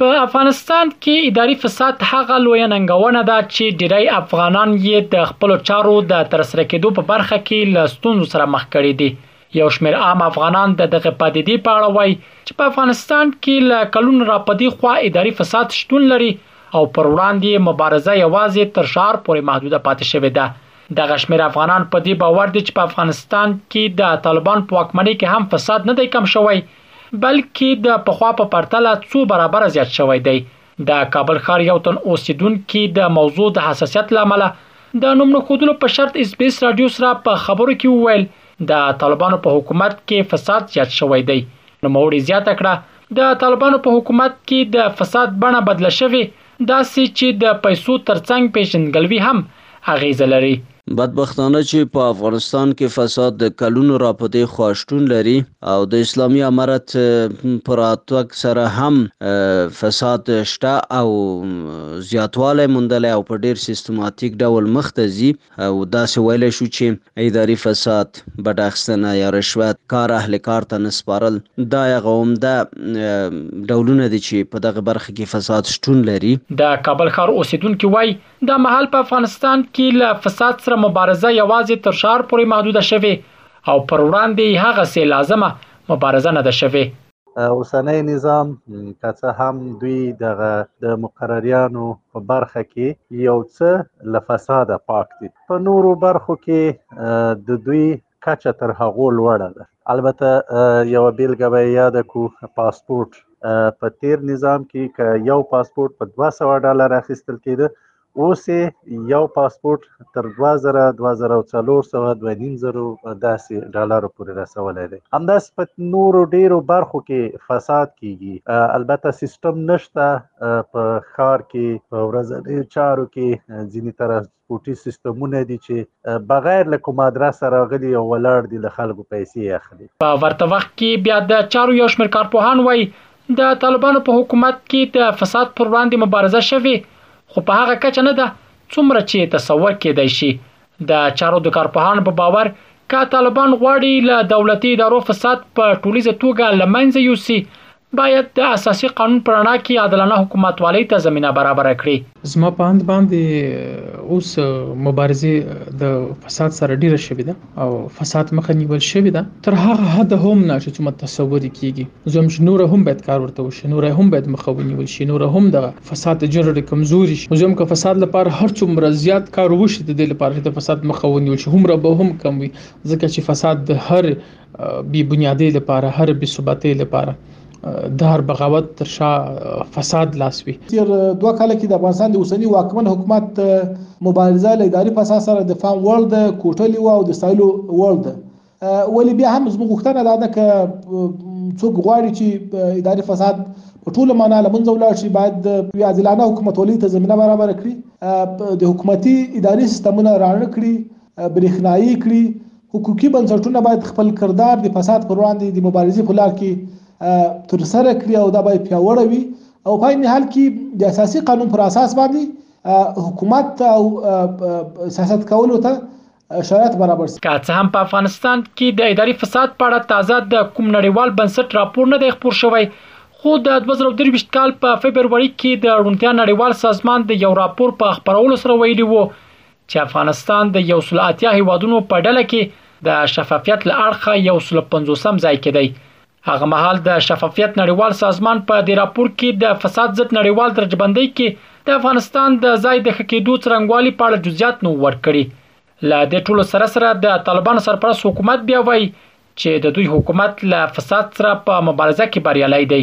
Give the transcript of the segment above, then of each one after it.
په افغانستان کې اداري فساد هغه لوی ننګونه ده چې ډیری افغانان یې د خپل چارو د تر سره کېدو په برخه کې له ستونزو سره مخ کړي دي یو شمېر عام افغانان د دغه پدیدې په اړه وایي چې په افغانستان کې له کلونو راپدی خو اداري فساد شتون لري او پر وړاندې مبارزه یوازې تر شعار پورې محدوده پاتې شوې ده دغه شمېر افغانان په دې باور دي چې په افغانستان کې د طالبان په واکمنۍ کې هم فساد نه دی کم شوی بلکې د پخوا په پرتله څو برابره زیات شوی دی د کابل ښار یو تن اوسیدونکي د موضوع د حساسیت لامل د نوم نه خودلو په شرط اس بي اس رادیو سره په خبرو کې وویل د طالبانو په حکومت کې فساد زیات شوی دی نو موري زیاته کړه د طالبانو په حکومت کې د فساد بڼه بدله شوې داسې چې د پیسو تر څنګ پېژندګلوي هم اغېزه لري. بدبختانه چې په افغانستان کې فساد د کلونو را په دې خوا شتون لري او د اسلامي امارت په راتګ سره هم فساد شته او زیاتوالی موندلی او په ډېر سیستماتیک ډول مخته ځي. او داسې ویلی شو چې اداري فساد، بډه اخیستنه یا رشوت، کار اهل کار ته نه سپارل دا هغه عمده ډولونه دي چې په دغه برخه کې فساد شتون لري. د کابل ښار اوسېدونکي وايي، دا مهال په افغانستان کې له فساد سره مبارزه یوازې تر ښار پورې محدوده شوې او پر وړاندې یې هغسې لازمه مبارزه نه ده شوې. اوسنۍ نظام که څه هم دوی دغه د مقرریانو په برخه کې یو څه له فساده پاک دي په نورو برخو کې د دوی کچه تر هغو لوړه ده البته یو بیلګه به یاد کو پاسپورت په تیر نظام کې که یو پاسپورت په 200 ډالر اخیستل کېده اوس یو پاسپورت تر 2000 2400 2500 داسې ډالر پورې رسولای دی همداس په نورو ډیرو برخو کې فساد کیږي البته سیستم نشته په خار کې په ورځنیو چارو کې ځینی طرف پورټي سیستمونه دي چې بغیر له کوم ادرس راغلي او ولاړ دي له خلکو پیسې اخلي په ورته وخت کې بیا د چارو یو شمېر کارپوهان وایي د طالبانو په حکومت کې د فساد پر وړاندې مبارزه شوې خو په هغه کچه نه ده څومره چې تصور کېدای شي د چارو د کارپوهانو په باور که طالبان غواړي له دولتي ادارو فساد په ټولیزه توګه له منځه یوسي باید د اساسي قانون په رڼا کې عادلانه حکومتوالۍ ته زمینه برابره کړي. زما په اند باندې اوس مبارزه د فساد سره ډیره شوې ده. او فساد مخه نیول شوې ده تر هغه حد هم نه چې څومره تصور کیږي زم چې نور هم باید کار ورته وشي نور هم باید مخه ونیول شي نور هم د فساد جرړې کمزوري شي زم که فساد لپاره هر څومره زیات کار وشي د دې لپاره چې د فساد مخه ونیول شي هم را به هم کم وي ځکه چې فساد د هر بی بنیادی لپاره هر بی ثباتې لپاره د هر بغاوت تر شا فساد لاس وي تیر دوه کال کې د افغانستان د اوسنی واکمن حکومت مبارزه له اداري فساد سره د فام وړ ده کوټلی او د سایلو وړ ده ولې بیا هم زموږ غوښتنه دا ده که څوک غواړي چې اداري فساد په ټول معنا لمنځه ولاړ شي باید د عادلانه حکومتولۍ ته زمينه برابر کړي د حکومتي اداري سیستمونه راړه کړي برېښنايي کړي حقوقي بنسټونه باید خپل کردار د فساد پر وړاندې د مبارزې په لار کې ترسره کړي او دا باید پیاوړی وي او په عین حال کې د اساسي قانون پر اساس باندې حکومت ته او سیاست کولو ته شرایط برابر شي که څه هم په افغانستان کې د اداري فساد په اړه تازه د کوم نړیوال بنسټ راپور نه دی خپور شوی خو د 2023 کال په فبروري کې د روڼتیا نړیوال سازمان د یو راپور په خبرولو سره ویلي وو چې افغانستان د یو سل اتیا هیوادونو په ډله کې د شفافیت له اړخه یو سل پنځوسم ځای کې دی هغه مهال د شفافیت نړیوال سازمان په دې راپور کې د فساد ضد نړیوال درجبندۍ کې د افغانستان د ځای د خکېدو څرنګوالي په اړه جزئیات نو ورکړي لا د ټولو سره سره د طالبانو سرپرست حکومت بیا وایي چې د دوی حکومت له فساد سره په مبارزه کې بریالی دی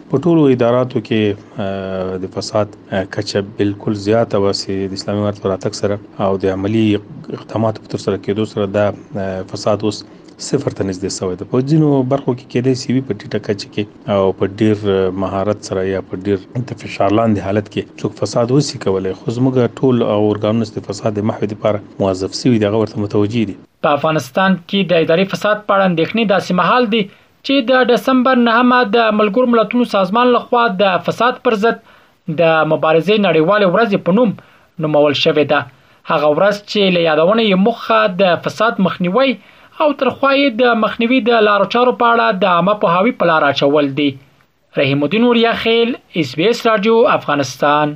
په ټولو اداراتو کې د فساد کچه بالکل زیاته وه چې د اسلامي امارت په راتګ سره او د عملی اقداماتو په ترسره کېدو سره دا فساد اوس صفر ته نږدې شوی دی په ځینو برخو کې کېدای شي وي په ټیټه کچه کې او په ډیر مهارت سره یا په ډیر د فشار لاندې حالت کې څوک فساد وسی کولای خو زموږ ټول او ارګانونه د فساد د محو لپاره موظف شوي دغه ورته متوجي دي په افغانستان کې د اداري فساد په اړه اندېښنې داسې مهال دي چې د ډسمبر نهمه د ملګرو ملتونو سازمان لخوا د فساد پر ضد د مبارزې نړیوالې ورځې په نوم نومول شوې ده هغه ورځ چې له یادونه یې موخه د فساد مخنیوی او تر خوا یې د مخنیوي د لارو چارو په اړه د عامه پوهاوي په لار اچول دي رحیم الدین اوریا خیل اس بي اس رادیو افغانستان